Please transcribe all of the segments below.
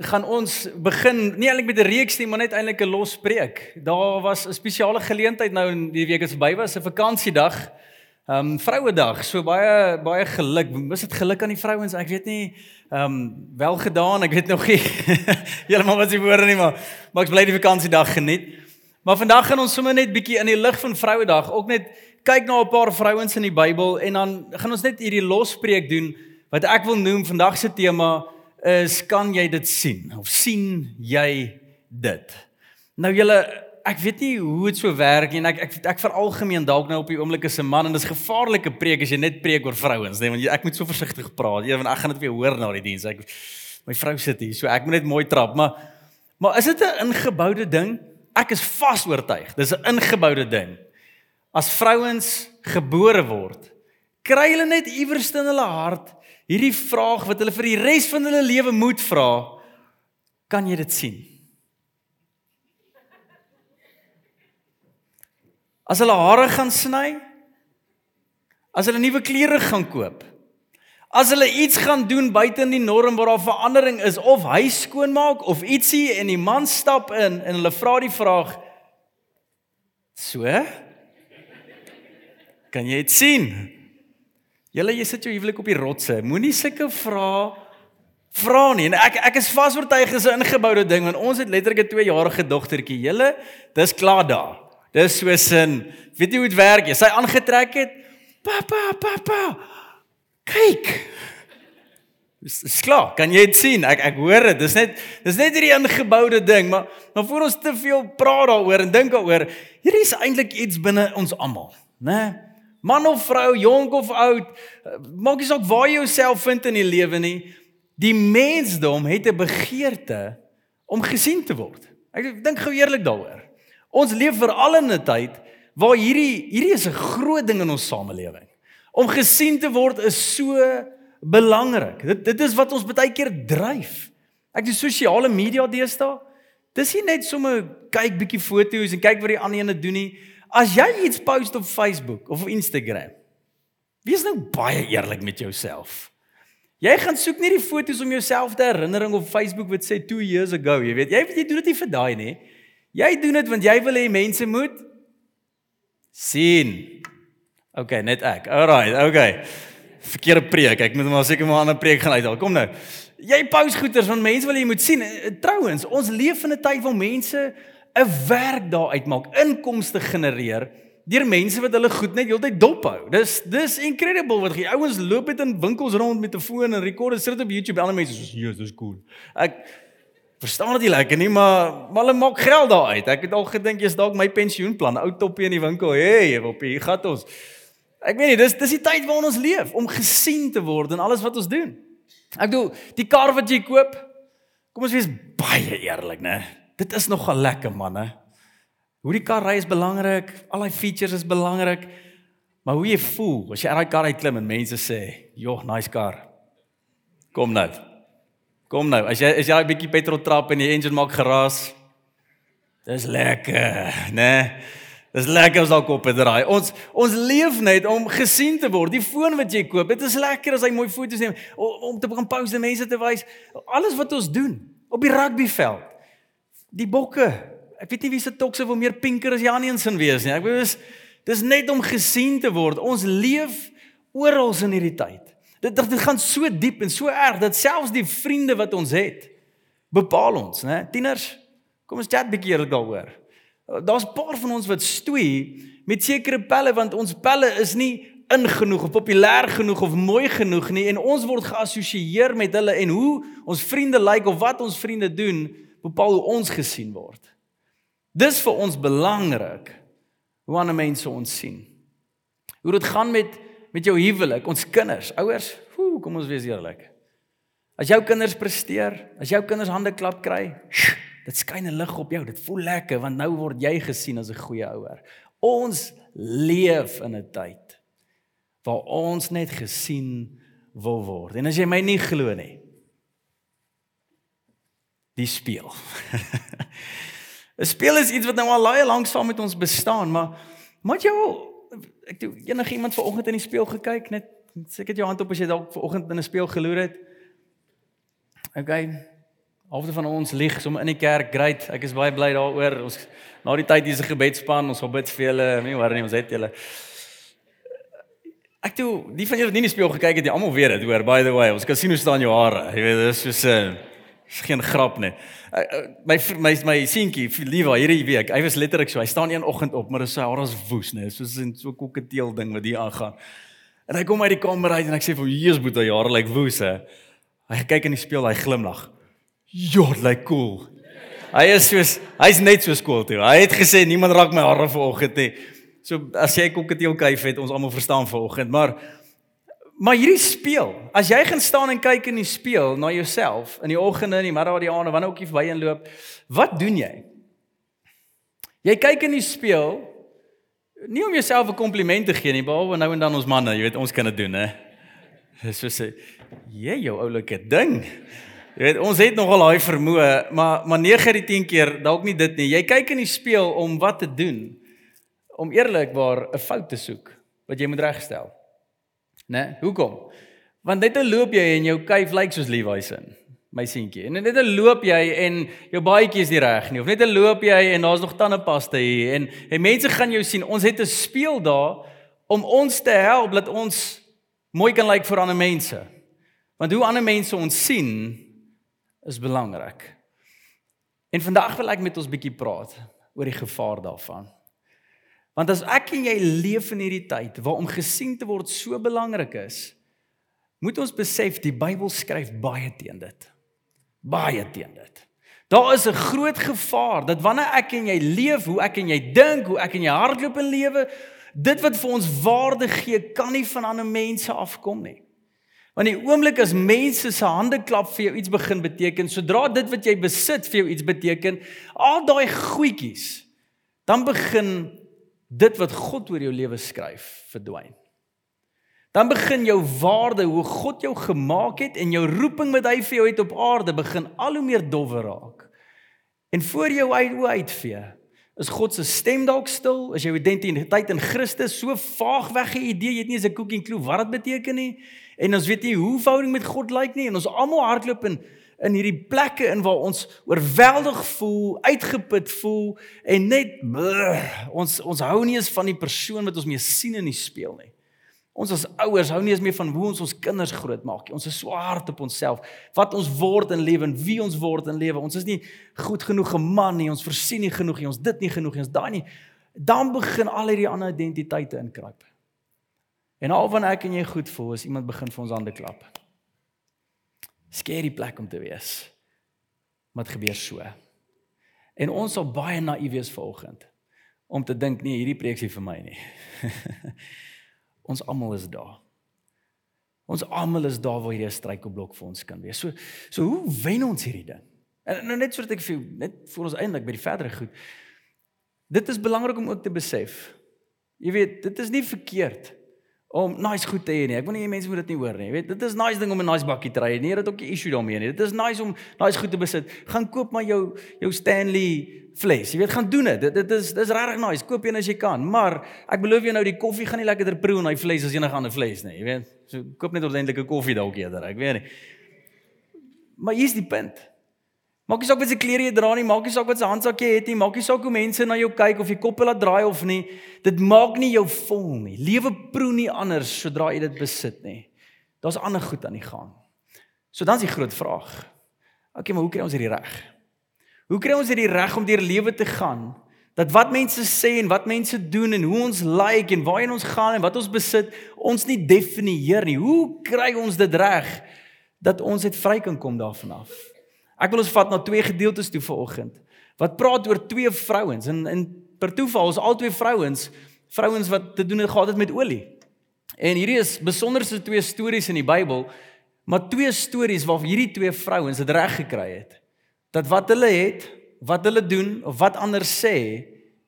gaan ons begin nie eintlik met 'n reeks nie, maar net eintlik 'n los preek. Daar was 'n spesiale geleentheid nou in die week wat verby was, 'n vakansiedag. Ehm um, Vrouedag. So baie baie geluk. Mis dit geluk aan die vrouens. Ek weet nie ehm um, wel gedaan. Ek weet nog nie heeltemal wat se woorde nie, maar maar ek bly die vakansiedag geniet. Maar vandag gaan ons sommer net bietjie in die lig van Vrouedag ook net kyk na 'n paar vrouens in die Bybel en dan gaan ons net hierdie lospreek doen wat ek wil noem vandag se tema is kan jy dit sien of sien jy dit? Nou julle ek weet nie hoe dit so werk en ek ek ek veralgemeen dalk nou op die oomblik is 'n man en dis gevaarlike preek as jy net preek oor vrouens, nee, want ek moet so versigtig praat. Want ek gaan dit weer hoor na die diens. Ek my vrou sit hier, so ek moet net mooi trap, maar maar is dit 'n ingeboude ding? Ek is vas oortuig. Dis 'n ingeboude ding. As vrouens gebore word, kry hulle net iewers in hulle hart hierdie vraag wat hulle vir die res van hulle lewe moet vra, kan jy dit sien? As hulle hare gaan sny, as hulle nuwe klere gaan koop, as hulle iets gaan doen buite in die norm waar daar verandering is of huis skoonmaak of ietsie en die man stap in en hulle vra die vraag so kan jy dit sien? Julle jy sit jou huwelik op die rotse. Moenie sulke vra vra nie. En ek ek is vasoortuig is 'n ingeboude ding want ons het letterlik 'n 2-jarige dogtertjie. Julle, dis klaar daar. Dis so sin. Weet jy hoe dit werk? Jy sy aangetrek het. Papa, papa. Kyk. Dis is klaar. Kan jy dit sien? Ek ek hoor dit. Dis net dis net hierdie ingeboude ding, maar maar voor ons te veel praat daaroor en dink daaroor, hierdie is eintlik iets binne ons almal, né? Nee? Man of vrou, jonk of oud, maak nie saak waar jy jouself vind in die lewe nie. Die mensdom het 'n begeerte om gesien te word. Ek dink gou eerlik daaroor. Ons leef veral in 'n tyd waar hierdie hierdie is 'n groot ding in ons samelewing. Om gesien te word is so belangrik. Dit dit is wat ons baie keer dryf. Ek die sosiale media deesdae. Dis nie net sommer kyk bietjie foto's en kyk wat die ander ene doen nie. As jy iets post op Facebook of Instagram, wees nou baie eerlik met jouself. Jy gaan soek nie die foto's om jouself te herinnering op Facebook wat sê 2 years ago, jy weet. Jy jy doen dit nie vir daai nie. Jy doen dit want jy wil hê mense moet sien. OK, net ek. Alright, OK. Verkeerde preek. Ek moet maar seker maar 'n ander preek gaan uithaal. Kom nou. Jy post goeders want mense wil jy moet sien. Trouwens, ons leef in 'n tyd waar mense 'n werk daar uitmaak, inkomste genereer deur mense wat hulle goed net heeltyd dop hou. Dis dis incredible wat die ouens loop met in winkels rond met 'n foon en rekord en sit op YouTube. Ander mense sê, "Jesus, dis cool." Ek verstaan dit lekker nie, maar maar hulle maak geld daar uit. Ek het al gedink jy's dalk my pensioenplan, ou toppie in die winkel. Hey, op hier gaan ons. Ek weet nie, dis dis die tyd waarin ons leef om gesien te word in alles wat ons doen. Ek bedoel, die kar wat jy koop, kom ons wees baie eerlik, né? Dit is nogal lekker manne. Hoe die kar ry is belangrik, al die features is belangrik. Maar hoe jy voel as jy uit daai kar uit klim en mense sê, "Joh, nice kar." Kom nou. Kom nou. As jy as jy 'n bietjie petrol trap en die engine maak geraas, dis lekker, né? Nee? Dis lekker as dalk op het draai. Ons ons leef net om gesien te word. Die foon wat jy koop, dit is lekker as hy mooi foto's neem om te begin post en mense te wys. Alles wat ons doen op die rugbyveld die bokke. Ek weet nie wie se tokse wil meer pinker as Janie insin wees nie. Ek bedoel dis dis net om gesien te word. Ons leef oral in hierdie tyd. Dit dit gaan so diep en so erg dat selfs die vriende wat ons het bepaal ons, né? Tieners, kom ons chat bietjie eerlik daaroor. Daar's 'n paar van ons wat stoei met sekere pelle want ons pelle is nie in genoeg of populêr genoeg of mooi genoeg nie en ons word geassosieer met hulle en hoe ons vriende lyk like, of wat ons vriende doen bepaal hoe ons gesien word. Dis vir ons belangrik hoe ander mense ons sien. Hoe dit gaan met met jou huwelik, ons kinders, ouers, hoe kom ons wees eerlik. As jou kinders presteer, as jou kinders hande klap kry, Dit skyn 'n lig op jou. Dit voel lekker want nou word jy gesien as 'n goeie ouer. Ons leef in 'n tyd waar ons net gesien wil word. En as jy my nie glo nie, die speel. 'n Speel is iets wat nou al baie lank saam met ons bestaan, maar moet jy ek het enige iemand vanoggend in die spieël gekyk net seker jou hand op as jy dalk vanoggend in 'n spieël geloer het. Okay. Halfte van ons lieg sommer in die kerk. Great. Ek is baie bly daaroor. Ons na die tyd hierse gebedspan, ons wil bid vir julle. Nie worry nie, ons het julle. Ek toe, die van julle wat nie in die spieël gekyk het, jy almal weet dit, hoor. By the way, ons kan sien hoe staan jou hare. Jy weet, dis soos 'n uh, is geen grap nie. My my my seentjie, Lewa, hierdie week, hy was letterlik so, hy staan een oggend op, maar sy hare is woes, nê, soos 'n so kokketeel ding wat hier aangaan. En hy kom uit die kamer uit en ek sê vir Jesus boet hy jare lyk like woes hè. Hy kyk in die spieël, hy glimlag. Ja, lyk like cool. Hy is soos hy's net so skool toe. Hy het gesê niemand raak my hare vanoggend nie. So as jy kokketeel kuif het, ons almal verstaan vanoggend, maar Maar hierdie speel, as jy gaan staan en kyk in die speel na jouself in die oggende en die middag die aande wanneer ook jy verby en loop, wat doen jy? Jy kyk in die speel nie om jouself 'n kompliment te gee nie, behalwe nou en dan ons manne, jy weet ons kan dit doen, hè. Dis so sê, jy jou oulike ding. Jy weet ons het nogal daai vermoë, maar maar 9 uit die 10 keer dalk nie dit nie. Jy kyk in die speel om wat te doen? Om eerlikwaar 'n fout te soek wat jy moet regstel né? Hoekom? Want net dan loop jy en jou kuif lyk soos Levi se in my seentjie. En net dan loop jy en jou baadjie is nie reg nie of net dan loop jy en daar's nog tandepasta hier en en mense gaan jou sien. Ons het 'n speel daar om ons te help dat ons mooi kan lyk vir ander mense. Want hoe ander mense ons sien is belangrik. En vandag wil ek met ons bietjie praat oor die gevaar daarvan. Want as ek en jy leef in hierdie tyd waar om gesien te word so belangrik is, moet ons besef die Bybel skryf baie teen dit. Baie teen dit. Daar is 'n groot gevaar dat wanneer ek en jy leef hoe ek en jy dink, hoe ek en jy hardloop in lewe, dit wat vir ons waarde gee, kan nie van ander mense afkom nie. Want die oomblik as mense se hande klap vir jou iets begin beteken, sodra dit wat jy besit vir jou iets beteken, al daai goedjies, dan begin dit wat God oor jou lewe skryf verdwyn. Dan begin jou waarde, hoe God jou gemaak het en jou roeping wat hy vir jou het op aarde begin al hoe meer dowwer raak. En voor jou uit hoe uitvee, is God se stem dalk stil, is jou identiteit in Christus so vaag weg 'n idee, jy het nie eens 'n cooking clue wat dit beteken nie. En ons weet nie hoe verhouding met God lyk nie en ons almal hardloop in in hierdie plekke in waar ons oorweldig voel, uitgeput voel en net brr, ons ons hou nie eens van die persoon wat ons mee sien in die spieël nie. Ons as ouers hou nie eens meer van hoe ons ons kinders grootmaak nie. Ons is so hard op onsself, wat ons word in lewe en wie ons word in lewe. Ons is nie goed genoeg 'n man nie, ons versien nie genoeg nie, ons dit nie genoeg nie, ons daai nie. Dan begin al hierdie ander identiteite inkruip. En al wanneer ek en jy goed voel, as iemand begin vir ons hande klap skerry plek om te wees. Wat gebeur so? En ons sal baie naïef wees vanoggend om te dink nee, hierdie preek is vir my nie. ons almal is daar. Ons almal is daar waar hierdie struikelblok vir ons kan wees. So so hoe wen ons hierdie ding? En nou net sodat ek vir net vir ons eindelik by die verdere goed. Dit is belangrik om ook te besef. Jy weet, dit is nie verkeerd om nice goed te hê nie. Ek wil nie mense moet dit nie hoor nie. Jy weet, dit is nice ding om 'n nice bakkie te ry. Nee, dit ook 'n issue daarmee nie. Dit is nice om nice goed te besit. Gaan koop maar jou jou Stanley fles. Jy weet, gaan doen dit. Dit is dis regtig nice. Koop een as jy kan. Maar ek beloof jou nou die koffie gaan nie lekkerder proe in daai fles as enige ander fles nie. Jy weet, so koop net ordentlike koffie dalk eerder. Ek weet nie. Maar hier's die punt. Maak nie saak wat se klere jy dra nie, maak nie saak wat se handsak jy het nie, maak nie saak hoe mense na jou kyk of jy kop laat draai of nie. Dit maak nie jou vol nie. Lewe proe nie anders sodra jy dit besit nie. Daar's ander goed aan die gang. So dan's die groot vraag. Okay, maar hoe kry ons hierdie reg? Hoe kry ons hierdie reg om deur lewe te gaan? Dat wat mense sê en wat mense doen en hoe ons lyk like en waarheen ons gaan en wat ons besit, ons nie definieer nie. Hoe kry ons dit reg dat ons net vry kan kom daarvan af? Ek wil ons vat na twee gedeeltes toe vanoggend. Wat praat oor twee vrouens en in per toeval is al twee vrouens vrouens wat te doen het gehad het met olie. En hierdie is besonderse twee stories in die Bybel, maar twee stories waar hierdie twee vrouens dit reg gekry het. Dat wat hulle het wat hulle doen of wat ander sê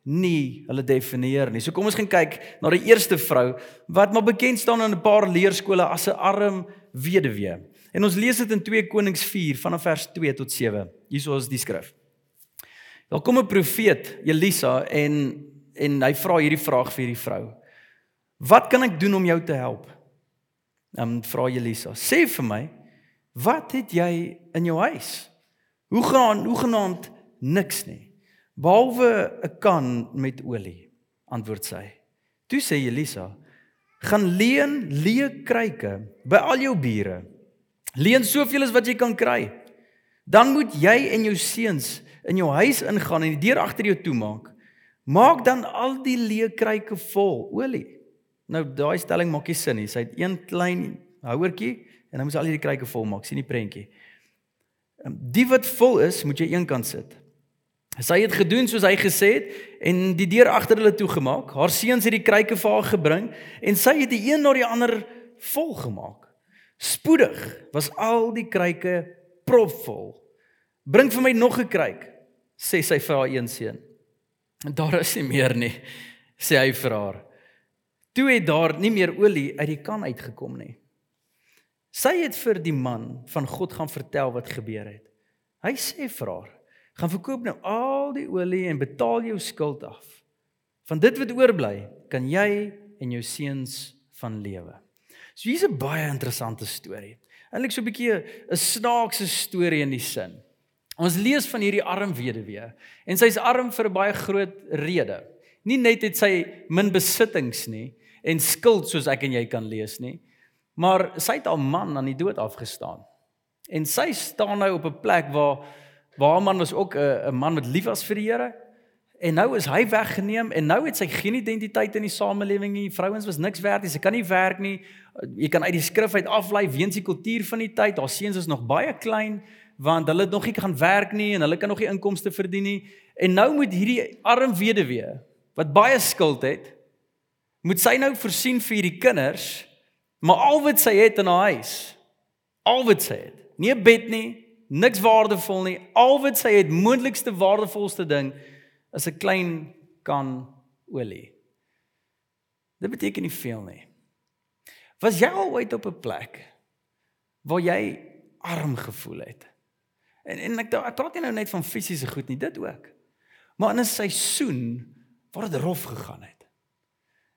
nie hulle definieer nie. So kom ons gaan kyk na die eerste vrou wat maar bekend staan in 'n paar leerskole as 'n arm weduwee. En ons lees dit in 2 Konings 4 vanaf vers 2 tot 7. Hierso is die skrif. Daar kom 'n profeet, Elisa, en en hy vra hierdie vraag vir hierdie vrou. Wat kan ek doen om jou te help? Dan um, vra Elisa, sê vir my, wat het jy in jou huis? Hoe gaan hoe genaamd niks nie. Behalwe 'n kan met olie, antwoord sy. Toe sê Elisa, gaan leen leë kruike by al jou bure. Leen soveel as wat jy kan kry. Dan moet jy en jou seuns in jou huis ingaan en die deur agter jou toemaak. Maak dan al die leë kruike vol olie. Nou daai stelling maak nie sin nie. Sy het een klein houertjie en dan moet sy al die kruike vol maak. sien die prentjie. Ehm, die wat vol is, moet jy eenkant sit. Sy het gedoen soos hy gesê het en die deur agter hulle toegemaak. Haar seuns het die kruike vir haar gebring en sy het die een na die ander vol gemaak. Spoedig was al die kruike propvol. Bring vir my nog 'n kruik, sê sy vir haar een seun. En daar is nie meer nie, sê hy vir haar. Toe het daar nie meer olie uit die kan uitgekom nie. Sy het vir die man van God gaan vertel wat gebeur het. Hy sê vir haar: gaan verkoop nou al die olie en betaal jou skuld af. Van dit wat oorbly, kan jy en jou seuns van lewe. So hier's 'n baie interessante storie. Eintlik so 'n bietjie 'n snaakse storie in die sin. Ons lees van hierdie arm weduwee en sy's arm vir 'n baie groot rede. Nie net het sy min besittings nie en skuld soos ek en jy kan lees nie, maar sy het haar man aan die dood afgestaan. En sy staan nou op 'n plek waar Waar man was ook 'n 'n man wat lief was vir die Here. En nou is hy weggeneem en nou het sy geen identiteit in die samelewing nie. Vrouens was niks werd nie. Sy kan nie werk nie. Jy kan uit die skrif uit aflei weens die kultuur van die tyd. Haar seuns is nog baie klein want hulle het nog nie gaan werk nie en hulle kan nog nie inkomste verdien nie. En nou moet hierdie arm weduwee wat baie skuld het, moet sy nou voorsien vir hierdie kinders, maar al wat sy het in haar huis, al wat sy het, nie 'n bed nie, niks waardevol nie. Al wat sy het, moontlikste waardevolste ding is 'n klein kan olie. Dit beteken nie veel nie. Was jy al ooit op 'n plek waar jy arm gevoel het? En en ek ek praat nie nou net van fisiese goed nie, dit ook. Maar in 'n seisoen waar dit rof gegaan het.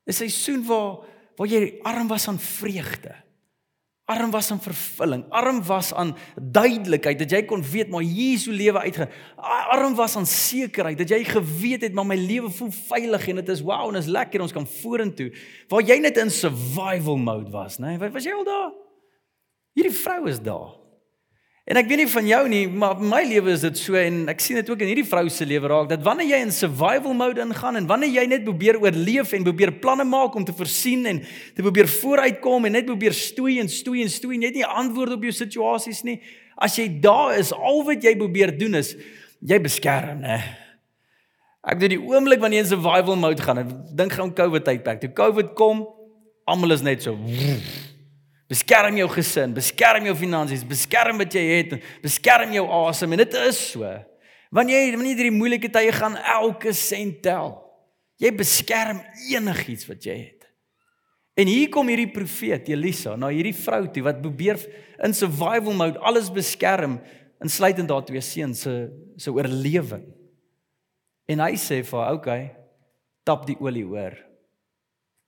'n Seisoen waar waar jy arm was aan vreugde. Arm was aan vervulling, arm was aan duidelikheid dat jy kon weet maar hier is hoe lewe uitgaan. Arm was aan sekerheid dat jy geweet het maar my lewe voel veilig en dit is wow en is lekker ons kan vorentoe. Waar jy net in survival mode was, né? Nee? Was jy al daar? Hierdie vrou is daar. En ek weet nie van jou nie, maar my lewe is dit so en ek sien dit ook in hierdie vrou se lewe raak dat wanneer jy in survival mode ingaan en wanneer jy net probeer oorleef en probeer planne maak om te voorsien en te probeer vooruitkom en net probeer stoei en stoei en stoei net nie antwoord op jou situasies nie. As jy daar is, al wat jy probeer doen is jy beskerm, né? Ek weet die oomblik wanneer jy in survival mode gaan, dink gaan COVID tydperk. Toe COVID kom, almal is net so woef, Beskerm jou gesin, beskerm jou finansies, beskerm wat jy het, beskerm jou asem en dit is so. Wanneer jy wanneer hierdie moeilike tye gaan, elke sent tel. Jy beskerm enigiets wat jy het. En hier kom hierdie profeet Elisa na hierdie vrou toe wat probeer in survival mode alles beskerm, insluitend daar twee seuns se se oorlewing. En hy sê vir haar, "Oké, okay, tap die olie oor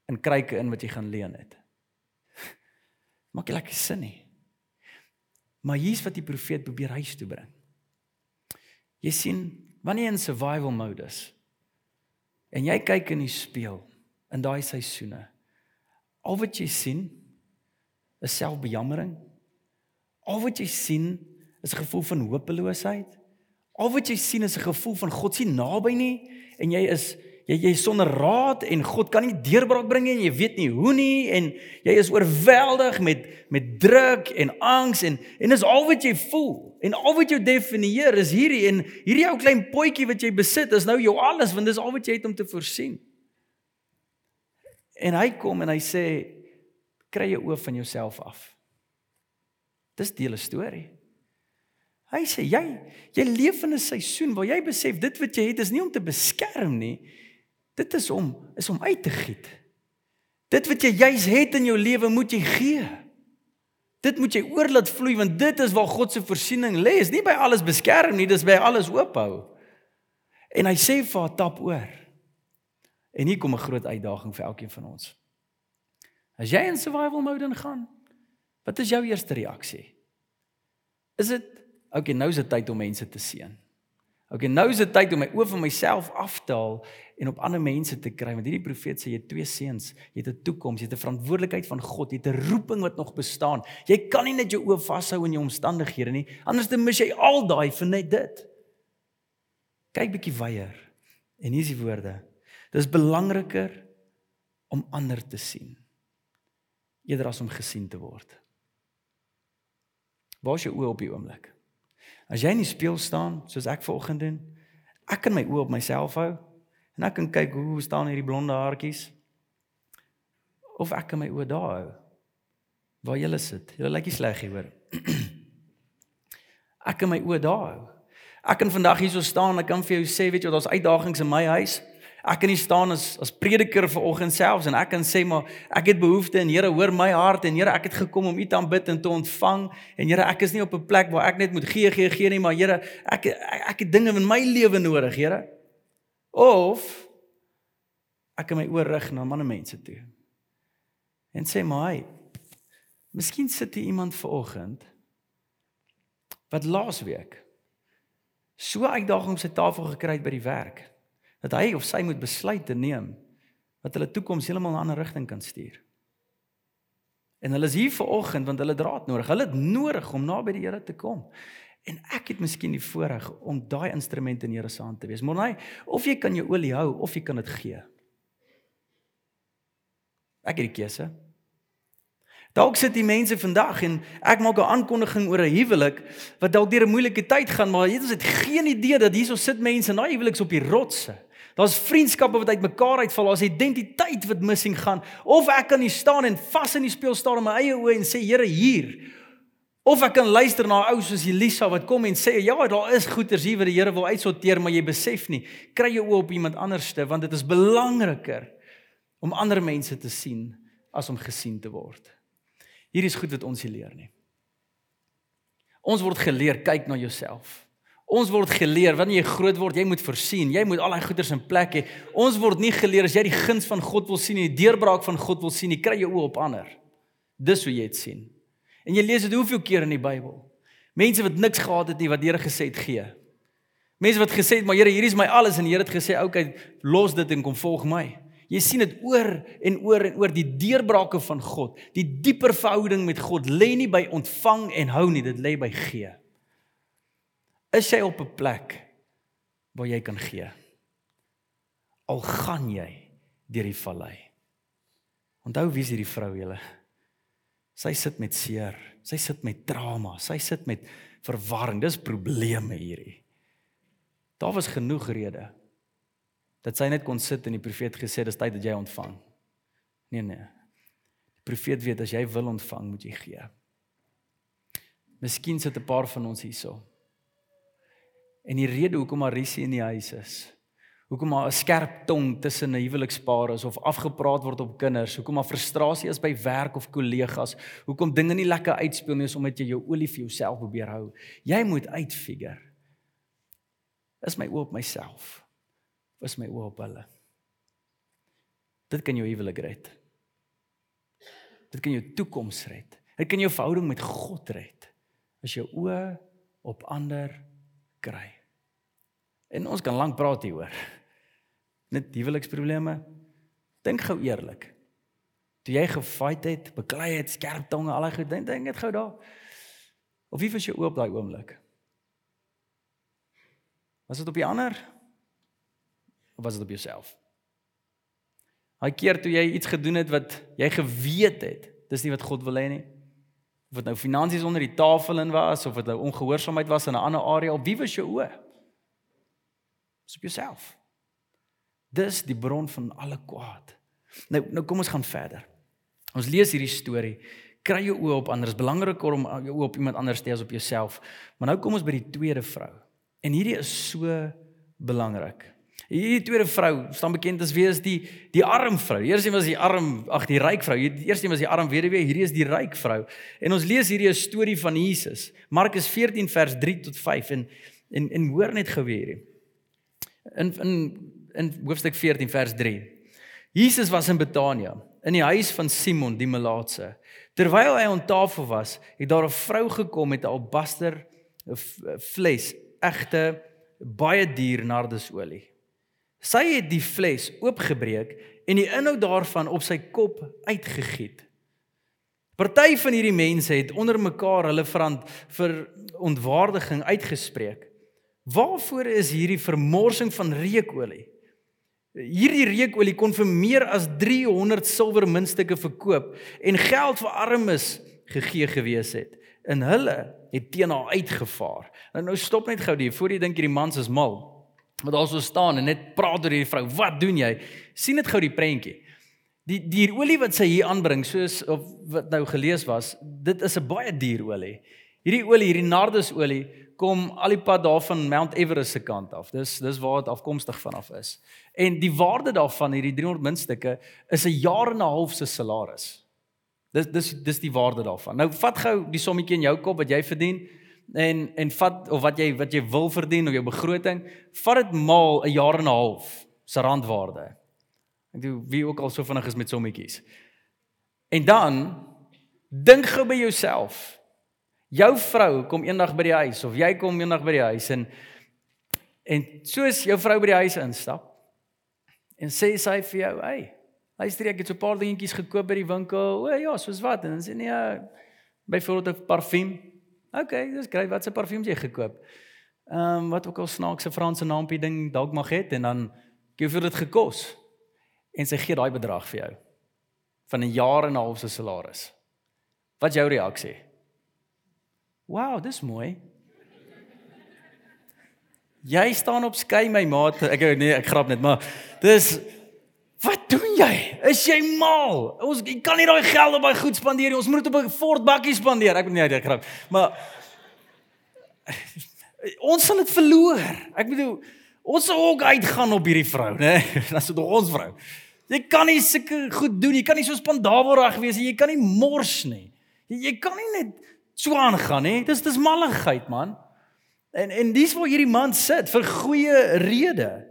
en kryke in wat jy gaan leen het." Maak lekker sin nie. Maar hier's wat die profeet probeer huis toe bring. Jy sien, wanneer jy in survival mode is en jy kyk in die spieël in daai seisoene, al wat jy sien is selfbejammering. Al wat jy sien is 'n gevoel van hopeloosheid. Al wat jy sien is 'n gevoel van God sien naby nie en jy is jy jy sonder raad en God kan nie deurbraak bring en jy weet nie hoe nie en jy is oorweldig met met druk en angs en en dis al wat jy voel en al wat jou definieer is hierdie en hierdie ou klein potjie wat jy besit is nou jou alles want dis al wat jy het om te voorsien. En hy kom en hy sê kry jou oë van jouself af. Dis deel 'n storie. Hy sê jy jy leef in 'n seisoen waar jy besef dit wat jy het is nie om te beskerm nie. Dit is om is om uit te giet. Dit wat jy juis het in jou lewe moet jy gee. Dit moet jy oorlaat vloei want dit is waar God se voorsiening lê. Is nie by alles beskerm nie, dis by alles oophou. En hy sê vir haar tap oor. En hier kom 'n groot uitdaging vir elkeen van ons. As jy in survival mode ingaan, wat is jou eerste reaksie? Is dit okay, nou is dit tyd om mense te seën. Okay, nou is dit tyd om my oë van myself af te haal en op ander mense te kry want hierdie profeet sê jy het twee seuns, jy het 'n toekoms, jy het 'n verantwoordelikheid van God, jy het 'n roeping wat nog bestaan. Jy kan nie net jou oë vashou in jou omstandighede nie, anders dan mis jy al daai vir net dit. Kyk bietjie weier. En hier is die woorde. Dis belangriker om ander te sien eerder as om gesien te word. Waar is jou oë op die oomblik? As jy in die spieël staan, soos ek vanoggend doen, ek kan my oë op myself hou en ek kan kyk hoe staan hierdie blonde haartjies. Of ek kan my oë daar hou. Waar jy sit. Jy lyk nie sleg hier hoor. Ek kan my oë daar hou. Ek kan vandag hierso staan en ek kan vir jou sê, weet jy, daar's uitdagings in my huis. Ek kan nie staan as as prediker vanoggend selfs en ek kan sê maar ek het behoefte en Here hoor my hart en Here ek het gekom om U te aanbid en te ontvang en Here ek is nie op 'n plek waar ek net moet gee gee gee nie maar Here ek ek, ek het dinge in my lewe nodig Here. Of ek my oor rig na ander mense toe en sê maar hy miskien sit hier iemand vanoggend wat laas week so uitdagings op sy tafel gekry het by die werk dat hy of sy moet besluite neem wat hulle toekoms heeltemal 'n ander rigting kan stuur. En hulle is hier vanoggend want hulle draad nodig. Hulle het nodig om naby die Here te kom. En ek het miskien die voorreg om daai instrument in Here se hand te wees. Maar nee, of jy kan jou olie hou of jy kan dit gee. Ek het die keuse. Dalk sit die mense vandag en ek maak 'n aankondiging oor 'n huwelik wat dalk deur 'n moeilike tyd gaan, maar jy het geen idee dat hierso sit mense in daai huweliks op die rotse. Daar's vriendskappe wat uitmekaar uitval, daar's identiteit wat missing gaan. Of ek kan hier staan en vas in die spieël staan in my eie oë en sê Here hier. Of ek kan luister na 'n ou soos Elisa wat kom en sê ja, daar is goeters hier wat die Here wil uitsorteer, maar jy besef nie. Kry jou oë op iemand anderste want dit is belangriker om ander mense te sien as om gesien te word. Hierdie is goed wat ons hier leer nie. Ons word geleer kyk na jouself. Ons word geleer wanneer jy groot word, jy moet voorsien, jy moet al daai goeders in plek hê. Ons word nie geleer as jy die guns van God wil sien en die deurbraak van God wil sien, jy kry jou oë op ander. Dis hoe jy dit sien. En jy lees dit hoeveel keer in die Bybel. Mense wat niks gehad het nie wat Here gesê het gee. Mense wat gesê het, "Maar Here, hierdie is my alles" en die Here het gesê, "Oké, okay, los dit en kom volg my." Jy sien dit oor en oor en oor die deurbrake van God. Die dieper verhouding met God lê nie by ontvang en hou nie, dit lê by gee. Is jy op 'n plek waar jy kan gee? Al gaan jy deur die vallei. Onthou wie is hierdie vrou julle? Sy sit met seer, sy sit met trauma, sy sit met verwarring. Dis probleme hierdie. Daar was genoeg redes dat sy net kon sit en die profeet gesê dis tyd dat jy ontvang. Nee nee. Die profeet weet as jy wil ontvang, moet jy gee. Miskien sit 'n paar van ons hierso. En die rede hoekom Marisie in die huis is, hoekom haar 'n skerp tong tussen 'n huwelikspaar is of afgepraat word op kinders, hoekom haar frustrasie is by werk of kollegas, hoekom dinge nie lekker uitspeel nie omdat jy jou olie vir jouself probeer hou. Jy moet uitfigure. Is my oop op myself? Is my oop op hulle? Dit kan jou huwelik red. Dit kan jou toekoms red. Dit kan jou verhouding met God red. As jou oë op ander kry. En ons kan lank praat hieroor. Net huweliksprobleme. Dink gou eerlik. Toe jy gefight het, beklei het, skerp tonge, al daai goed, dink dink net gou daar. Of wie was jy oop daai oomblik? Was dit op die ander? Of was dit op jouself? Daai keer toe jy iets gedoen het wat jy geweet het, dis nie wat God wil hê nie. Of dit nou finansies onder die tafel in was of dit nou ongehoorsaamheid was in 'n ander area, op wie was jou oë? Dis op jouself. Dis die bron van alle kwaad. Nou nou kom ons gaan verder. Ons lees hierdie storie. Kry jou oë op ander. Dit is belangriker om jou oë op iemand anders te hê as op jouself. Maar nou kom ons by die tweede vrou. En hierdie is so belangrik. Hierdie tweede vrou staan bekend as wie is die die arm vrou. Die eerste een was die arm, ag die ryk vrou. Die eerste een was die arm weduwee, hierdie is die ryk vrou. En ons lees hierdie 'n storie van Jesus. Markus 14 vers 3 tot 5 en en en hoor net gou weer hierdie. In in in hoofstuk 14 vers 3. Jesus was in Betanië, in die huis van Simon die Melaatse. Terwyl hy aan tafel was, het daar 'n vrou gekom met 'n albaster fles, egte baie duur nardesolie. Sy het die fles oopgebreek en die inhoud daarvan op sy kop uitgegiet. Party van hierdie mense het onder mekaar hulle verant vir ontwaardiging uitgespreek. Waarvoor is hierdie vermorsing van reukolie? Hierdie reukolie kon vir meer as 300 silwer muntstukke verkoop en geld vir armes gegee gewees het. En hulle het teen haar uitgevaar. En nou stop net gou die voor jy dink hierdie mans is mal wat daar so staan en net praat oor hierdie vrou. Wat doen jy? sien net gou die prentjie. Die die olie wat sy hier aanbring, soos of wat nou gelees was, dit is 'n baie duur olie. Hierdie olie, hierdie nardusolie kom al die pad daar van Mount Everest se kant af. Dis dis waar dit afkomstig vanaf is. En die waarde daarvan hierdie 300 muntstukke is 'n jaar en 'n half se salaris. Dis dis dis die waarde daarvan. Nou vat gou die sommetjie in jou kop wat jy verdien en en vat of wat jy wat jy wil verdien of jou begroting, vat dit maal 'n jaar en 'n half se randwaarde. Ek doen wie ook al so vinnig is met sommetjies. En dan dink gou by jouself. Jou vrou kom eendag by die huis of jy kom eendag by die huis en en soos jou vrou by die huis instap en sê sy vir jou, "Hey, luister ek het so 'n paar dingetjies gekoop by die winkel." O ja, soos wat? En dan sê nee, byvoorbeeld 'n parfuum OK, dis grait. Wat se parfuums jy gekoop? Ehm um, wat ook al snaakse Franse naampie ding dalk mag het en dan gee vir dit gekos. En sy gee daai bedrag vir jou van 'n jaar en 'n half se salaris. Wat jou reaksie? Wow, dis mooi. Jy staan op skei my maat. Ek nee, ek grap net, maar dis Wat doen jy? Is jy mal? Ons kan nie daai geld op daai goed spandeer nie. Ons moet dit op 'n Ford bakkie spandeer. Ek nee, ek grap. Maar ons sal dit verloor. Ek bedoel, ons sal ook uitgaan op hierdie vrou, né? Dan is dit ons vrou. Jy kan nie sulke goed doen. Jy kan nie so spandaberig wees nie. Jy kan nie mors nie. Jy, jy kan nie net so aangaan nie. Dis dis malligheid, man. En en dis waar hierdie man sit vir goeie redes.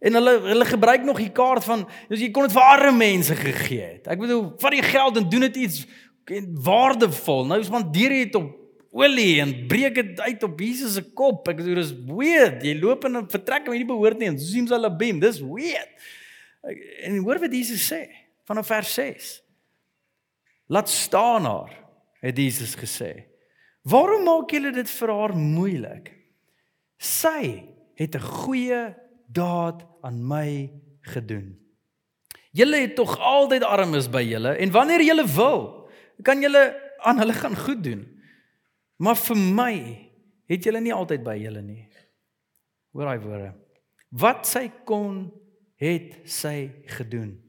En hulle hulle gebruik nog die kaart van as jy kon dit vir arme mense gegee het. Ek bedoel, vat die geld en doen dit iets waardevol. Nou spandeer jy dit op olie en breek dit uit op Jesus se kop. Ek bedoel dis weird. Jy loop in 'n vertrek waar jy nie behoort nie en sies hulle beam. Dis weird. En hoor wat Jesus sê van vers 6. Laat staan haar, het Jesus gesê. Waarom maak julle dit vir haar moeilik? Sy het 'n goeie daad aan my gedoen. Julle het tog altyd armes by julle en wanneer julle wil, kan julle aan hulle gaan goed doen. Maar vir my het julle nie altyd by julle nie. Hoor daai woorde. Wat sy kon, het sy gedoen.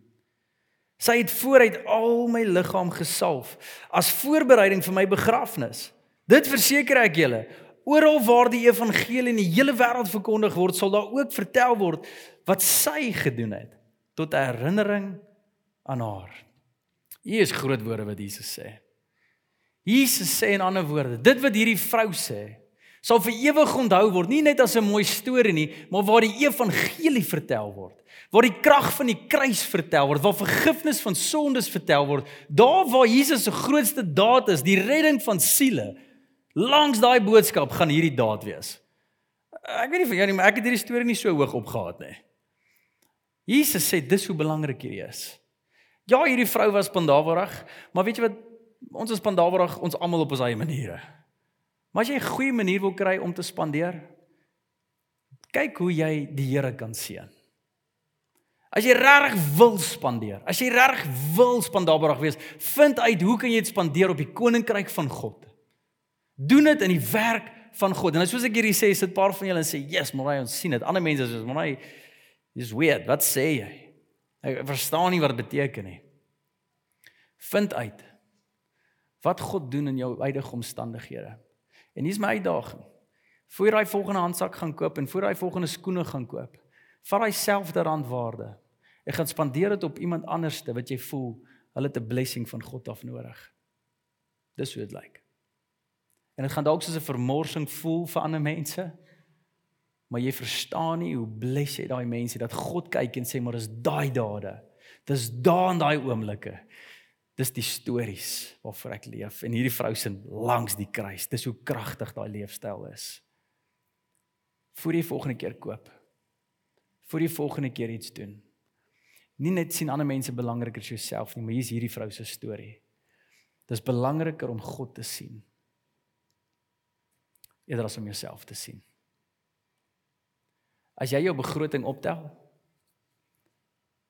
Sy het vooruit al my liggaam gesalf as voorbereiding vir my begrafnis. Dit verseker ek julle, Oral waar die evangelie in die hele wêreld verkondig word, sal daar ook vertel word wat sy gedoen het tot herinnering aan haar. Hier is groot woorde wat Jesus sê. Jesus sê in ander woorde, dit wat hierdie vrou sê, sal vir ewig onthou word, nie net as 'n mooi storie nie, maar waar die evangelie vertel word, waar die krag van die kruis vertel word, waar vergifnis van sondes vertel word, daar waar Jesus se grootste daad is, die redding van siele, Langs daai boodskap gaan hierdie daad wees. Ek weet nie vir jou nie, maar ek het hierdie storie nie so hoog opgehaat nie. Jesus sê dis hoe belangrik hierdie is. Ja, hierdie vrou was pandawerig, maar weet jy wat? Ons is pandawerig ons almal op ons eie maniere. Maar as jy 'n goeie manier wil kry om te spandeer, kyk hoe jy die Here kan seën. As jy regtig wil spandeer, as jy regtig wil spandawerig wees, vind uit hoe kan jy dit spandeer op die koninkryk van God? Doen dit in die werk van God. En soos ek hierdie sê, sit 'n paar van julle en sê, "Yes, maar ons sien dit." Ander mense sê, "Maar dis weird. Wat sê jy?" Ek verstaan nie wat dit beteken nie. Vind uit Wat God doen in jou huidige omstandighede. En hier's my uitdaging. Voor jy daai volgende handsak gaan koop en voor jy volgende skoene gaan koop, vat daai selfde randwaarde. Ek gaan spandeer dit op iemand anderste wat jy voel hulle het 'n blessing van God af nodig. Dis hoe dit lyk. En dit gaan dalk soos 'n vermorsing voel vir ander mense. Maar jy verstaan nie hoe bless jy daai mense dat God kyk en sê maar dis daai dade. Dis daar in daai oomblikke. Dis die stories waarvoor ek leef en hierdie vrou se langs die kruis. Dis hoe kragtig daai leefstyl is. Voor jy volgende keer koop. Voor jy volgende keer iets doen. Nie net sien ander mense belangriker as jouself nie, maar hier's hierdie vrou se storie. Dis belangriker om God te sien eerder as om jouself te sien. As jy jou begroting optel,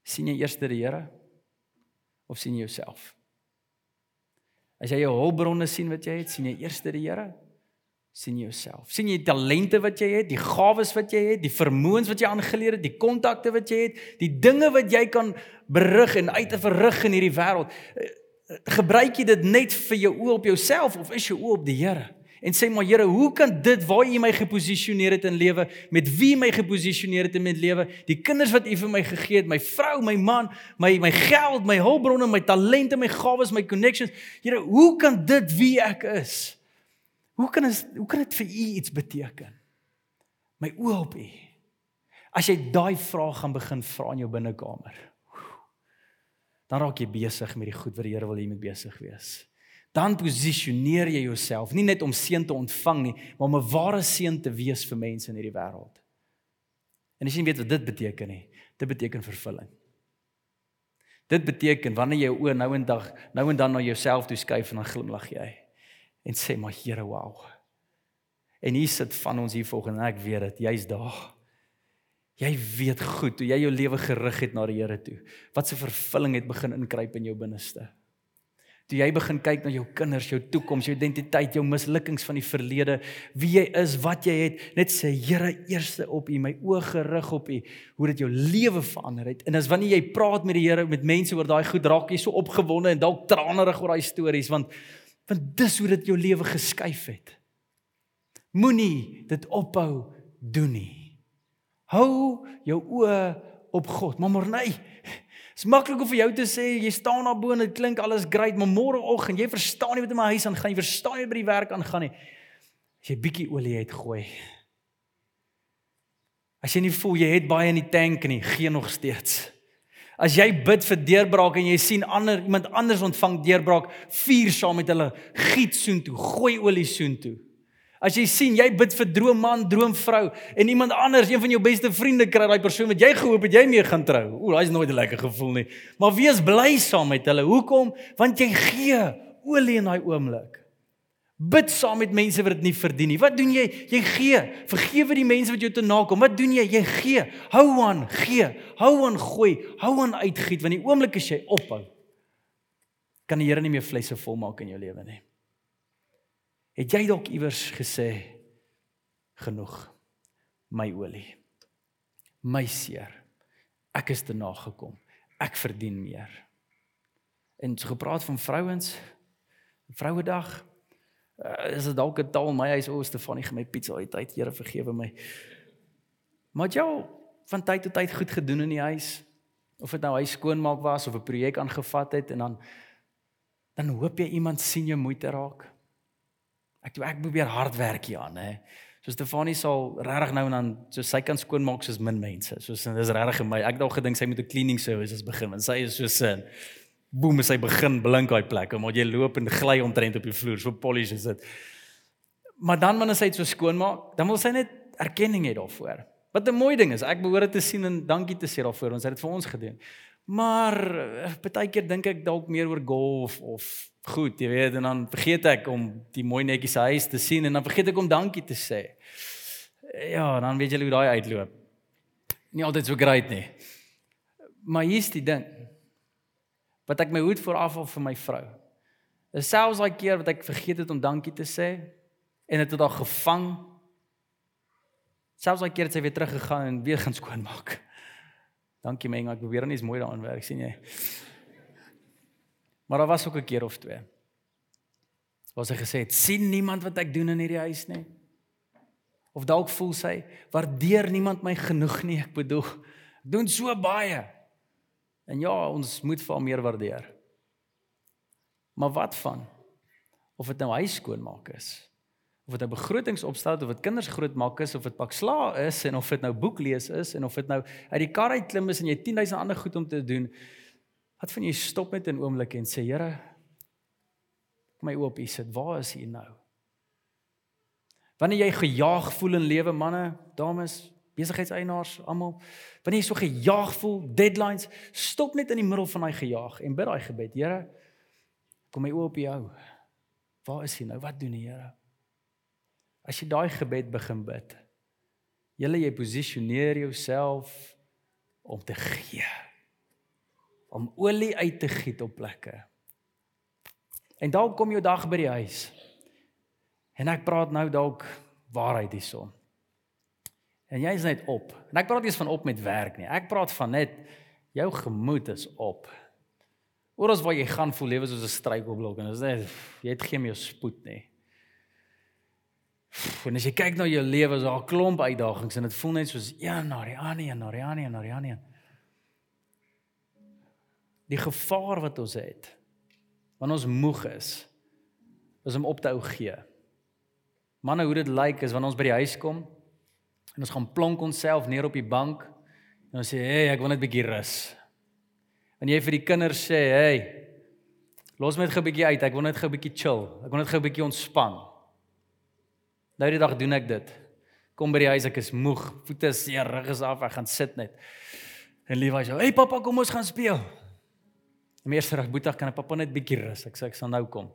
sien jy eers die Here of sien jy jouself? As jy jou hulpbronne sien wat jy het, sien jy eers die Here sien jy jouself. sien jy die talente wat jy het, die gawes wat jy het, die vermoëns wat jy aangeleer het, die kontakte wat jy het, die dinge wat jy kan berig en uit te verrig in hierdie wêreld. Eh, gebruik jy dit net vir jou oë op jouself of is jou oë op die Here? En sê maar Here, hoe kan dit waar U my geposisioneer het in lewe, met wie my geposisioneer het in my lewe, die kinders wat U vir my gegee het, my vrou, my man, my my geld, my hulpbronne, my talente, my gawes, my connections. Here, hoe kan dit wie ek is? Hoe kan dit hoe kan dit vir u iets beteken? My oë op u. As jy daai vraag gaan begin vra in jou binnekamer. Dan raak jy besig met die goed wat die Here wil hê jy moet besig wees. Dan posisioneer jy jouself nie net om seën te ontvang nie, maar om 'n ware seën te wees vir mense in hierdie wêreld. En as jy weet wat dit beteken nie, dit beteken vervulling. Dit beteken wanneer jy jou oë nou en dag nou en dan na jouself toe skuif en dan glimlag jy en sê maar Here, wow. En hier sit van ons hier volgens en ek weet dit, jy's daar. Jy weet goed hoe jy jou lewe gerig het na die Here toe. Wat 'n vervulling het begin inkruip in jou binneste. Toe jy begin kyk na jou kinders, jou toekoms, jou identiteit, jou mislukkings van die verlede, wie jy is, wat jy het, net sê Here eerste op U, my oë gerig op U, hoe dit jou lewe verander het. En as wanneer jy praat met die Here met mense oor daai goed, raak jy so opgewonde en dalk tranerig oor daai stories want want dis hoe dit jou lewe geskuif het. Moenie dit ophou doen nie. Hou jou oë op God. Maar Morney, is maklik om vir jou te sê jy staan daar bo en dit klink alles great, maar môreoggend jy verstaan nie wat in my huis aangaan nie, verstaan nie by die werk aangaan nie. As jy bietjie olie uitgooi. As jy nie voel jy het baie in die tank nie, gee nog steeds. As jy bid vir deurbraak en jy sien ander iemand anders ontvang deurbraak, vier saam met hulle, giet soontoe, gooi olie soontoe. As jy sien jy bid vir droomman, droomvrou en iemand anders, een van jou beste vriende kry daai persoon wat jy gehoop het jy mee gaan trou. Ooh, daai is nooit 'n lekker gevoel nie. Maar wees bly saam met hulle. Hoekom? Want jy gee olie in daai oomblik. Bid saam met mense wat dit nie verdien nie. Wat doen jy? Jy gee. Vergewe die mense wat jou te nakom. Wat doen jy? Jy gee. Hou aan, gee. Hou aan gooi. Hou aan uitgiet want die oomblik as jy ophou, kan die Here nie meer flesse volmaak in jou lewe nie. Het jy dalk iewers gesê genoeg my olie. My seer. Ek is te nagekom. Ek verdien meer. En so gepraat van vrouens. Vrouedag Uh, is dit dalk 'n taal my huis o, Stefanie, gee my pizza uit tyd, Here vergewe my. Maar jy van tyd tot tyd goed gedoen in die huis of dit nou hy skoonmaak was of 'n projek aangevat het en dan dan hoop jy iemand sien jou moeite raak. Ek ek probeer hard werk hier aan, hè. So Stefanie sal regtig nou en dan so sy kan skoonmaak soos min mense. Soos dis regtig my. Ek dalk gedink sy moet 'n cleaning service begin want sy is so sin boem as hy begin blink daai plek omdat jy loop en gly omtrent op die vloer so polish is dit maar dan wanneer sy dit so skoon maak dan wil sy net erkenning hê daarvoor wat 'n mooi ding is ek behoort te sien en dankie te sê daarvoor ons het dit vir ons gedoen maar eh, baie keer dink ek dalk meer oor golf of goed jy weet en dan vergeet ek om die mooi netjies huis te sien en dan vergeet ek om dankie te sê ja dan weet jy hoe daai uitloop nie altyd so great nie maar hier's die ding wat ek my hoed voor afval vir my vrou. Is selfs daai keer wat ek vergeet het om dankie te sê en dit het haar gevang. Selfs daai keer het sy weer teruggegaan en weer gaan skoonmaak. Dankie menga, ek probeer net mooi daaraan werk, sien jy. Maar daar was ook 'n keer of twee. Waar sy gesê sien niemand wat ek doen in hierdie huis nie. Of dalk voel sy, waardeer niemand my genoeg nie, ek bedoel, ek doen so baie. En ja, ons moet vir haar meer waardeer. Maar wat van of dit nou huis skoonmaak is? Of dit nou begrotings opstel of dit kinders grootmaak is of dit pak sla is en of dit nou boek lees is en of dit nou uit die kar uit klim is en jy 10000 ander goed om te doen. Wat van jy stop net 'n oomblik en sê Here my oop hier sit. Waar is U nou? Wanneer jy gejaag voel in lewe manne, dames, besigheidseienaars, almal, wanneer jy so gejaag voel, deadlines, stop net in die middel van daai gejaag en bid daai gebed. Here, kom my oop jou. Waar is U nou? Wat doen die Here? As jy daai gebed begin bid, julle jy posisioneer jouself om te gee. Om olie uit te giet op plekke. En dalk kom jou dag by die huis. En ek praat nou dalk waarheid hierson. En jy is net op. En ek praat nie eens van op met werk nie. Ek praat van net jou gemoed is op. Oral waar jy gaan voel lewe soos 'n struikelblok en dit is net jy het geen meer spoed nie. En as jy kyk na jou lewe, is daar 'n klomp uitdagings en dit voel net soos een na die ander, een na die ander, een na die ander. Die gevaar wat ons het wanneer ons moeg is, is om op te hou gee. Manne, hoe dit lyk is wanneer ons by die huis kom en ons gaan plonk onsself neer op die bank en ons sê, "Hey, ek wil net 'n bietjie rus." En jy vir die kinders sê, "Hey, los my net gou 'n bietjie uit, ek wil net gou 'n bietjie chill. Ek wil net gou 'n bietjie ontspan." Nou die dag doen ek dit. Kom by die huis, ek is moeg, voete seer, rug is af, ek gaan sit net. En Levi sê, "Hey pappa, kom ons gaan speel." En eers reg boetie, kan ek pappa net bietjie rus. Ek sê ek sal nou kom.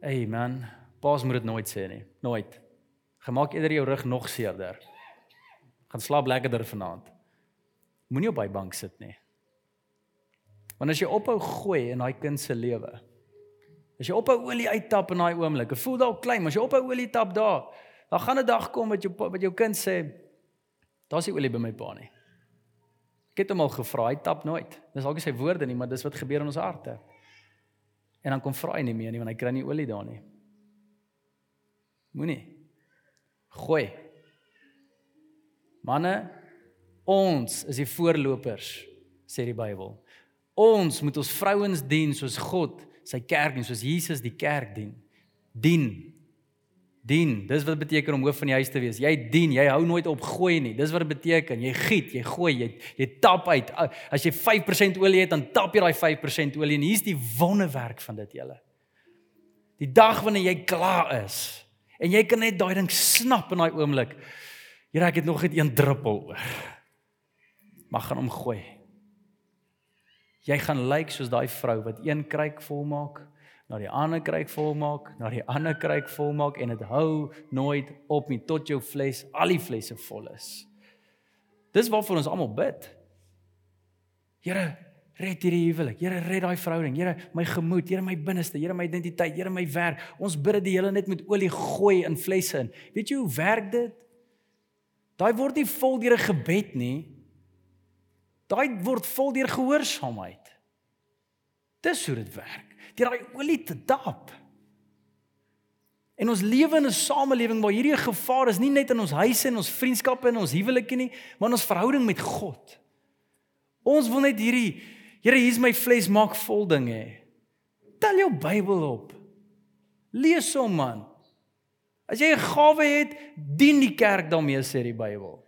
Hey man, paas moet dit nooit sê nie. Nooit. Gemaak eerder jou rug nog seerder. Gaan slaap lekkerder vanaand. Moenie op by bank sit nie. Want as jy ophou gooi in daai kind se lewe, As jy ophou olie uittap in daai oomblik, voel dalk klein, maar as jy ophou olie tap daar, dan gaan 'n dag kom wat jou wat jou kind sê, daar's nie olie by my pa nie. Ek het hom al gevra, hy tap nooit. Dis dalk nie sy woorde nie, maar dis wat gebeur in ons harte. En dan kom vra hy nie meer nie want hy kry nie olie daar nie. Moenie. Gooi. Manne, ons is die voorlopers, sê die Bybel. Ons moet ons vrouens dien soos God sy kerk en soos Jesus die kerk dien. Dien. Dien. Dis wat beteken om hoof van die huis te wees. Jy dien, jy hou nooit op gooi nie. Dis wat dit beteken. Jy giet, jy gooi, jy jy tap uit. As jy 5% olie het, dan tap jy daai 5% olie en hier's die wonderwerk van dit julle. Die dag wanneer jy klaar is en jy kan net daai ding snap in daai oomblik. Here, ek het nog net een druppel oor. Mag gaan omgooi. Jy gaan lyk soos daai vrou wat een kruik vol maak, na die ander kruik vol maak, na die ander kruik vol maak en dit hou nooit op nie tot jou fles, al die flesse vol is. Dis waarvoor ons almal bid. Here, red hierdie huwelik. Here, red daai verhouding. Here, my gemoed, Here, my binneste, Here, my identiteit, Here, my werk. Ons bid dit die hele net met olie gooi in flesse in. Weet jy hoe werk dit? Daai word nie vol deur 'n gebed nie. Daai word vol deur gehoorsaamheid. Dis hoe dit werk. Deur daai olie te dap. En ons lewe in 'n samelewing waar hierdie gevaar is nie net in ons huise en ons vriendskappe en ons huwelike nie, maar in ons verhouding met God. Ons wil net hierdie Here, hier's my fles maak vol ding hê. Tel jou Bybel op. Lees hom man. As jy 'n gawe het, dien die kerk daarmee sê die Bybel.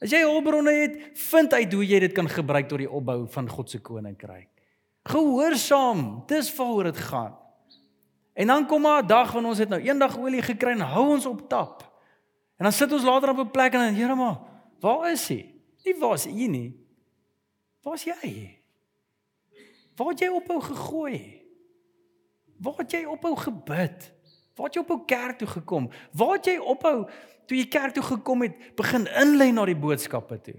As jy hulpbronne het, vind uit hoe jy dit kan gebruik tot die opbou van God se koninkryk. Gehoorsaam, dis waaroor dit gaan. En dan kom maar 'n dag wanneer ons het nou eendag olie gekry en hou ons op tap. En dan sit ons later op 'n plek en dan, Here maar, waar is hy? Nie waar is hy nie. Waar's jy? Waar het jy ophou gegooi? Waar het jy ophou gebid? Waar het jy ophou kerk toe gekom? Waar het jy ophou toe jy kerk toe gekom het, begin inlei na die boodskappe toe.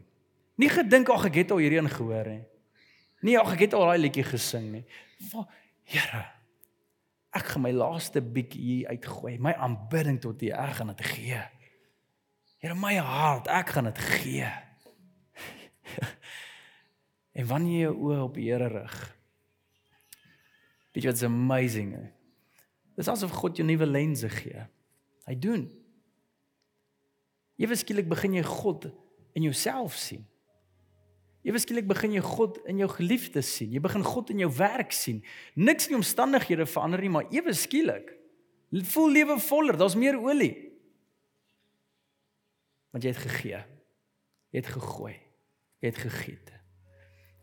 Nie gedink ag ek het al hierheen gehoor nie. Nee, ag ek het al daai liedjie gesing nie. Here, ek gaan my laaste bietjie hier uitgooi, my aanbidding tot U, ek gaan dit gee. Here, my hart, ek gaan dit gee. en wanneer jy jou oë op die Here rig, jy wat's amazing? Dis asof God jou nuwe lense gee. Hy doen. Ewe skielik begin jy God in jouself sien. Ewe skielik begin jy God in jou geliefdes sien. Jy begin God in jou werk sien. Niks in die omstandighede verander nie, maar ewe skielik voel lewe voller, daar's meer olie. Want jy het gegee. Jy het gegooi. Jy het gegiet.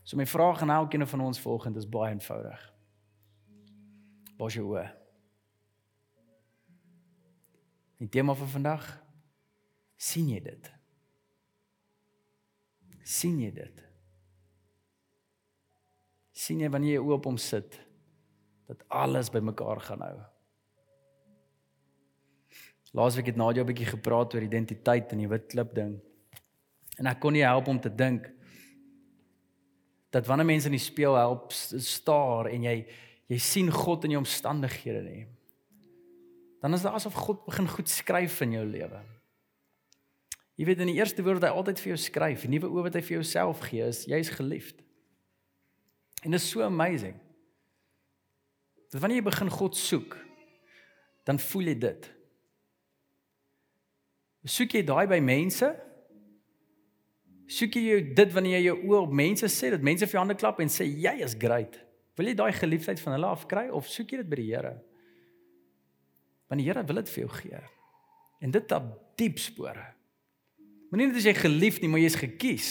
So my vraag aan elkeen van ons volgende is baie eenvoudig. Waar is jou oë? Die tema vir vandag sien jy dit? sien jy dit? sien jy wanneer jy oop om sit dat alles bymekaar gaan hou? Laasweek het Nadia 'n bietjie gepraat oor identiteit en die wit klip ding. En ek kon nie help om te dink dat wanneer mense in die spieël help staar en jy jy sien God in jou omstandighede nie. Dan is dit asof God begin goed skryf in jou lewe. Jy weet in die eerste woord wat hy altyd vir jou skryf, die nuwe oë wat hy vir jouself gee is jy's geliefd. En dit is so amazing. Dat wanneer jy begin God soek, dan voel jy dit. Soek jy daai by mense? Soek jy dit wanneer jy jou oë op mense sê dat mense vir jou hande klap en sê jy is great? Wil jy daai geliefdheid van hulle af kry of soek jy dit by die Here? Want die Here wil dit vir jou gee. En dit het diep spore. Moenie net as jy geliefd nie, maar jy's gekies.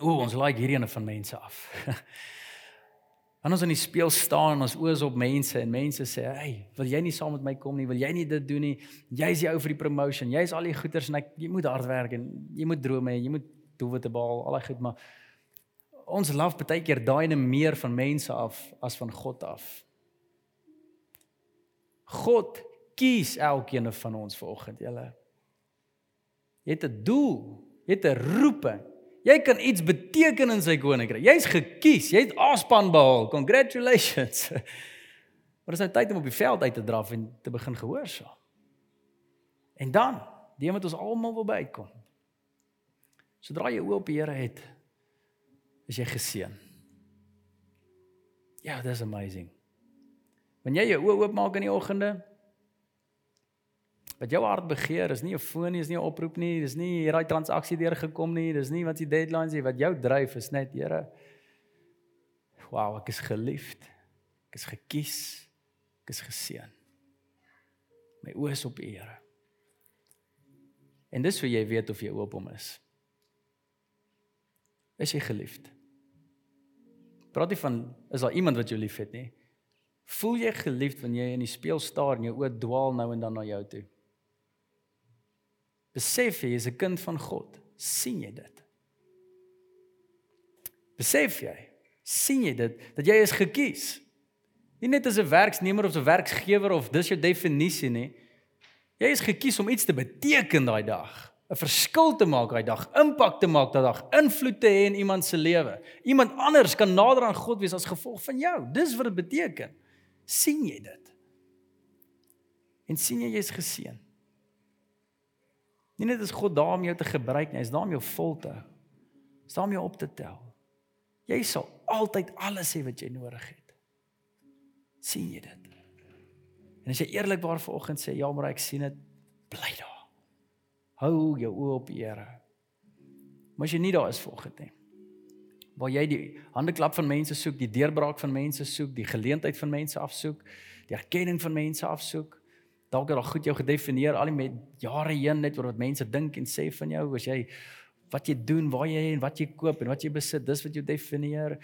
O, ons like hierdie ene van mense af. Wanneer ons in die spieël staan en ons oë is op mense en mense sê, "Hey, wil jy nie saam met my kom nie? Wil jy nie dit doen nie? Jy's die ou vir die promotion. Jy's al die goeders en ek jy moet hard werk en jy moet drome hê, jy moet doelwitte behaal, al daai goed, maar ons laf baie keer daai en meer van mense af as van God af. God kies elkeen van ons vanoggend, julle. Jy het 'n doel, jy het 'n roeping. Jy kan iets beteken in sy koninkryk. Jy's gekies, jy het aspan behaal. Congratulations. Maar dit is nou tyd om op die veld uit te draf en te begin gehoorsaam. En dan, die wat ons almal wil bykom. Sodra jy oop op die Here het, is jy geseën. Ja, dis amazing. Wanneer jy jou oë oopmaak in die oggende, wat jou hart begeer, is nie 'n foon nie, is nie 'n oproep nie, dis nie hierdie transaksie deurgekom nie, dis nie wat die deadlines is wat jou dryf is net, Here. Wow, ek is geliefd. Ek is gekies. Ek is geseën. My oë is op U, Here. En dis hoe jy weet of jy oop hom is. Is jy geliefd? Praat nie van is daar iemand wat jou liefhet nie. Voel jy geliefd wanneer jy in die spieël staar en jou oë dwaal nou en dan na jou toe? Besef jy is 'n kind van God. sien jy dit? Besef jy? sien jy dit dat jy is gekies? Nie net as 'n werksnemer of 'n werkgewer of dis jou definisie nie. Jy is gekies om iets te beteken daai dag. 'n verskil te maak daai dag, impak te maak daai dag, invloed te hê in iemand se lewe. Iemand anders kan nader aan God wees as gevolg van jou. Dis wat dit beteken. sien jy dit? En sien jy jy's geseën? Nie net is God daar om jou te gebruik nie, hy is daar om jou vol te hou. Hy is daar om jou op te tel. Jy sal altyd alles hê wat jy nodig het. sien jy dit? En as jy eerlikwaar vanoggend sê ja, maar ek sien dit, bly daar. Hou jou oë op die Here. Maar as jy nie daar is volgens nie. Waar jy die handeklap van mense soek, die deurbraak van mense soek, die geleentheid van mense afsoek, die erkenning van mense afsoek. Dalk het al goed jou gedefinieer al die met jare heen net oor wat mense dink en sê van jou, as jy wat jy doen, waar jy en wat jy koop en wat jy besit, dis wat jou definieer.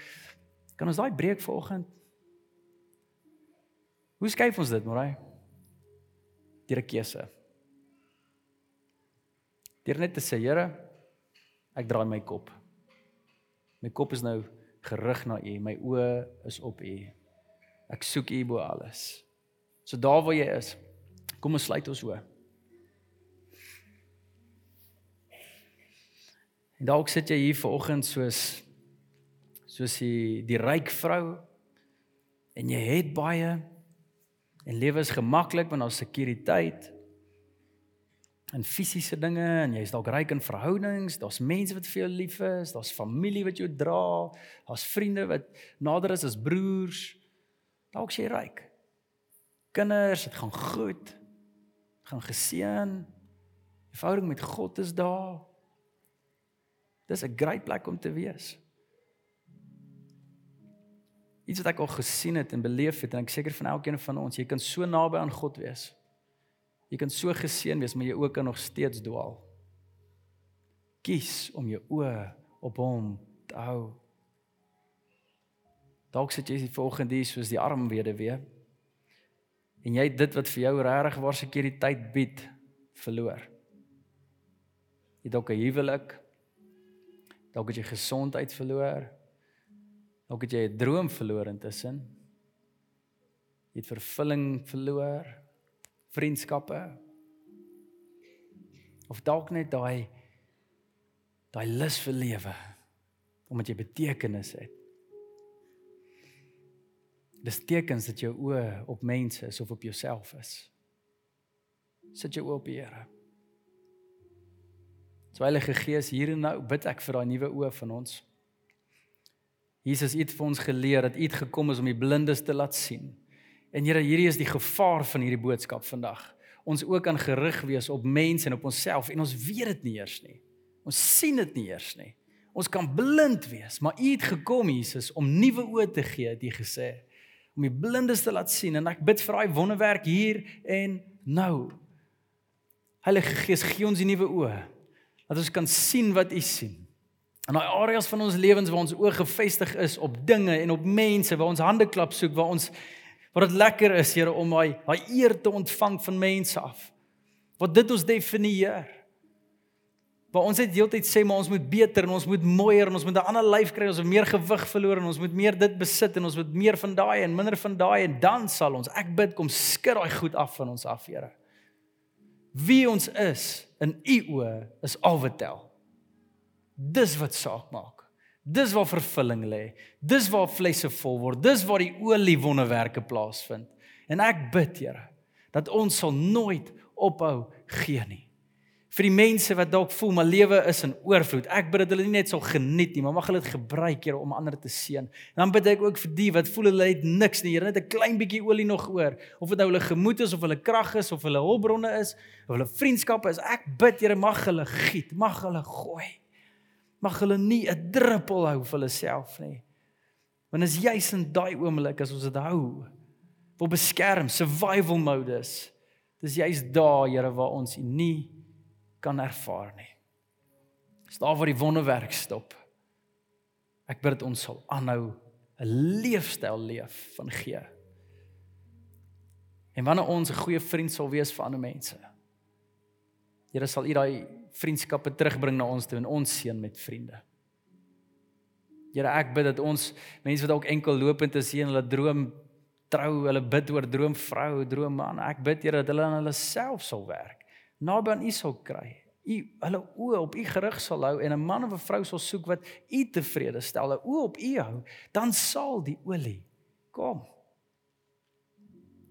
Kan ons daai breek vanoggend? Hoe skryf ons dit, Morai? Deur 'n keuse. Deur net te sê, Here, ek draai my kop. My kop is nou gerig na U, my oë is op U. Ek soek U bo alles. So daar waar jy is, kom ons sluit ons oë. En dalk sit jy hier vanoggend soos soos die die ryk vrou en jy het baie en lewe is gemaklik want daar's sekuriteit in fisiese dinge en jy's dalk ryk in verhoudings, daar's mense wat vir jou lief is, daar's familie wat jou dra, daar's vriende wat nader is as broers. Dalk jy ryk. Kinders, dit gaan goed. Gaan geseën. Die verhouding met God is daar. Dis 'n great plek om te wees. Iets wat ek al gesien het en beleef het en ek seker van elkeen van ons, jy kan so naby aan God wees. Jy kan so geseën wees, maar jy ook kan nog steeds dwaal. Kies om jou oë op hom te hou. Dalk sit jy die volgende hier soos die arm weduwee. En jy dit wat vir jou regtig waar sekuriteit bied, verloor. Jy dalk 'n huwelik. Dalk het jy gesondheid verloor. Dalk het jy 'n droom verloor intussen. Jy het vervulling verloor, vriendskappe. Of dalk net daai daai lus vir lewe omdat jy betekenis het. Dis tekens dat jou oë op mense is of op jouself is. Sit jou oë op die Here. Heilige Gees, hier en nou bid ek vir daai nuwe oë van ons. Jesus het vir ons geleer dat U het gekom is om die blindes te laat sien. En Here, hierdie is die gevaar van hierdie boodskap vandag. Ons ook kan gerig wees op mense en op onsself en ons weet dit nie eers nie. Ons sien dit nie eers nie. Ons kan blind wees, maar U het gekom Jesus om nuwe oë te gee, het U gesê om die blindes te laat sien en ek bid vir daai wonderwerk hier en nou. Heilige Gees, gee ons die nuwe oë dat ons kan sien wat U sien. In daai areas van ons lewens waar ons oë gefestig is op dinge en op mense, waar ons hande klap soek, waar ons waar dit lekker is, Here, om daai daai eer te ontvang van mense af. Wat dit ons definieer. Maar ons het heeltyd sê maar ons moet beter en ons moet mooier en ons moet 'n ander lyf kry, ons moet meer gewig verloor en ons moet meer dit besit en ons moet meer van daai en minder van daai en dan sal ons ek bid kom skud daai goed af van ons af, Here. Wie ons is in U oë is al wat tel. Dis wat saak maak. Dis waar vervulling lê. Dis waar flesse vol word. Dis waar die olie wonderwerke plaasvind. En ek bid, Here, dat ons sal nooit ophou gee nie vir die mense wat dalk voel my lewe is in oorvloed. Ek bid dat hulle nie net sal geniet nie, maar mag hulle dit gebruik Here om ander te seën. En dan bid ek ook vir die wat voel hulle het niks nie, Here, net 'n klein bietjie olie nog oor, of dit nou hulle gemoed is of hulle krag is of hulle hulpbronne is of hulle vriendskappe is. Ek bid Here, mag hulle giet, mag hulle gooi. Mag hulle nie 'n druppel hou vir hulle self nie. Want as jy's in daai oomblik as ons dit hou, wil beskerm survival modus. Dis jy's daar, Here, waar ons nie kan ervaar nie. Dis daar waar die wonderwerk stop. Ek bid dat ons sal aanhou 'n leefstyl leef van gee. En wanneer ons 'n goeie vriend sal wees vir ander mense. Here sal U daai vriendskappe terugbring na ons toe en ons seën met vriende. Here ek bid dat ons mense wat dalk enkel lopend is en hulle droom trou, hulle bid oor droomvrou, droomman. Ek bid Here dat hulle aan hulle self sal werk naby aan U sal kry. U hulle oë op U gerig sal hou en 'n man of 'n vrou sal soek wat U tevrede stel. Hulle oë op U hou, dan sal die olie kom.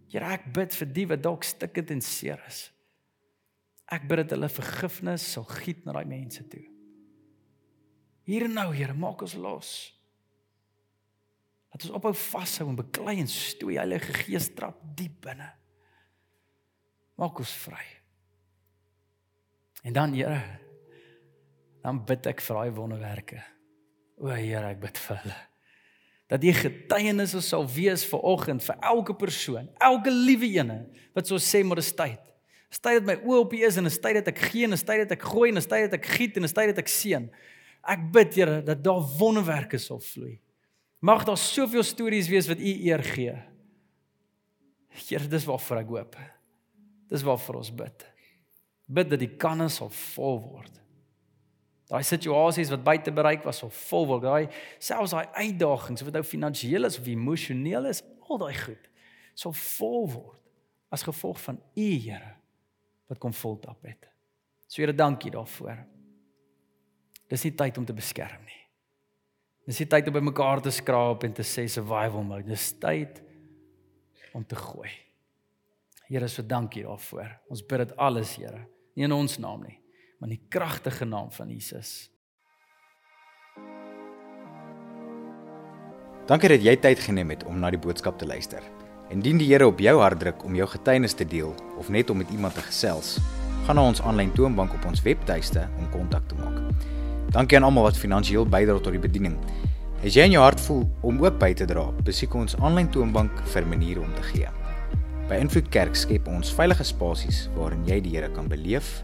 Here, ek bid vir die wat dalk stikkend en seer is. Ek bid dat hulle vergifnis sal giet na daai mense toe. Hier en nou, Here, maak ons los. Dat ons ophou vashou en beklei en stoei Heilige Gees trap diep binne. Maak ons vry. En dan Here, dan bid ek vir daai wonderwerke. O Here, ek bid vir hulle. Dat die getuienisse sal wees vir oggend vir elke persoon, elke liewe ene wat so sê maar dis tyd. Dis tyd dat my oë op U is en dis tyd dat ek gee en dis tyd dat ek gooi en dis tyd dat ek giet en dis tyd dat ek seën. Ek bid Here dat daar wonderwerke sal vloei. Mag daar soveel stories wees wat U eer gee. Here, dis waarvoor ek hoop. Dis waarvoor ons bid bid dat die kanne sal vol word. Daai situasies wat buite bereik was sal vol word. Daai selfs daai uitdagings of dit nou finansiëel is of emosioneel is, al daai goed sal vol word as gevolg van U Here wat kom voltap het. So Here, dankie daarvoor. Dis nie tyd om te beskerm nie. Dis nie tyd om by mekaar te skraap en te sê survival mode. Dis tyd om te gooi. Here, so dankie daarvoor. Ons bid dit alles, Here nie in ons naam nie, maar in die kragtige naam van Jesus. Dankie dat jy tyd geneem het om na die boodskap te luister. Indien die Here op jou hart druk om jou getuienis te deel of net om met iemand te gesels, gaan na ons aanlyn toonbank op ons webtuiste om kontak te maak. Dankie aan almal wat finansiëel bydra tot die bediening. As jy in jou hart voel om ook by te dra, besoek ons aanlyn toonbank vir maniere om te gee. By Invloed Kerk skep ons veilige spasies waarin jy die Here kan beleef,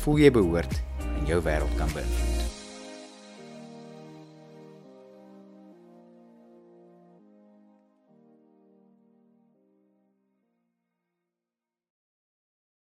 voel jy behoort en jou wêreld kan beïnvloed.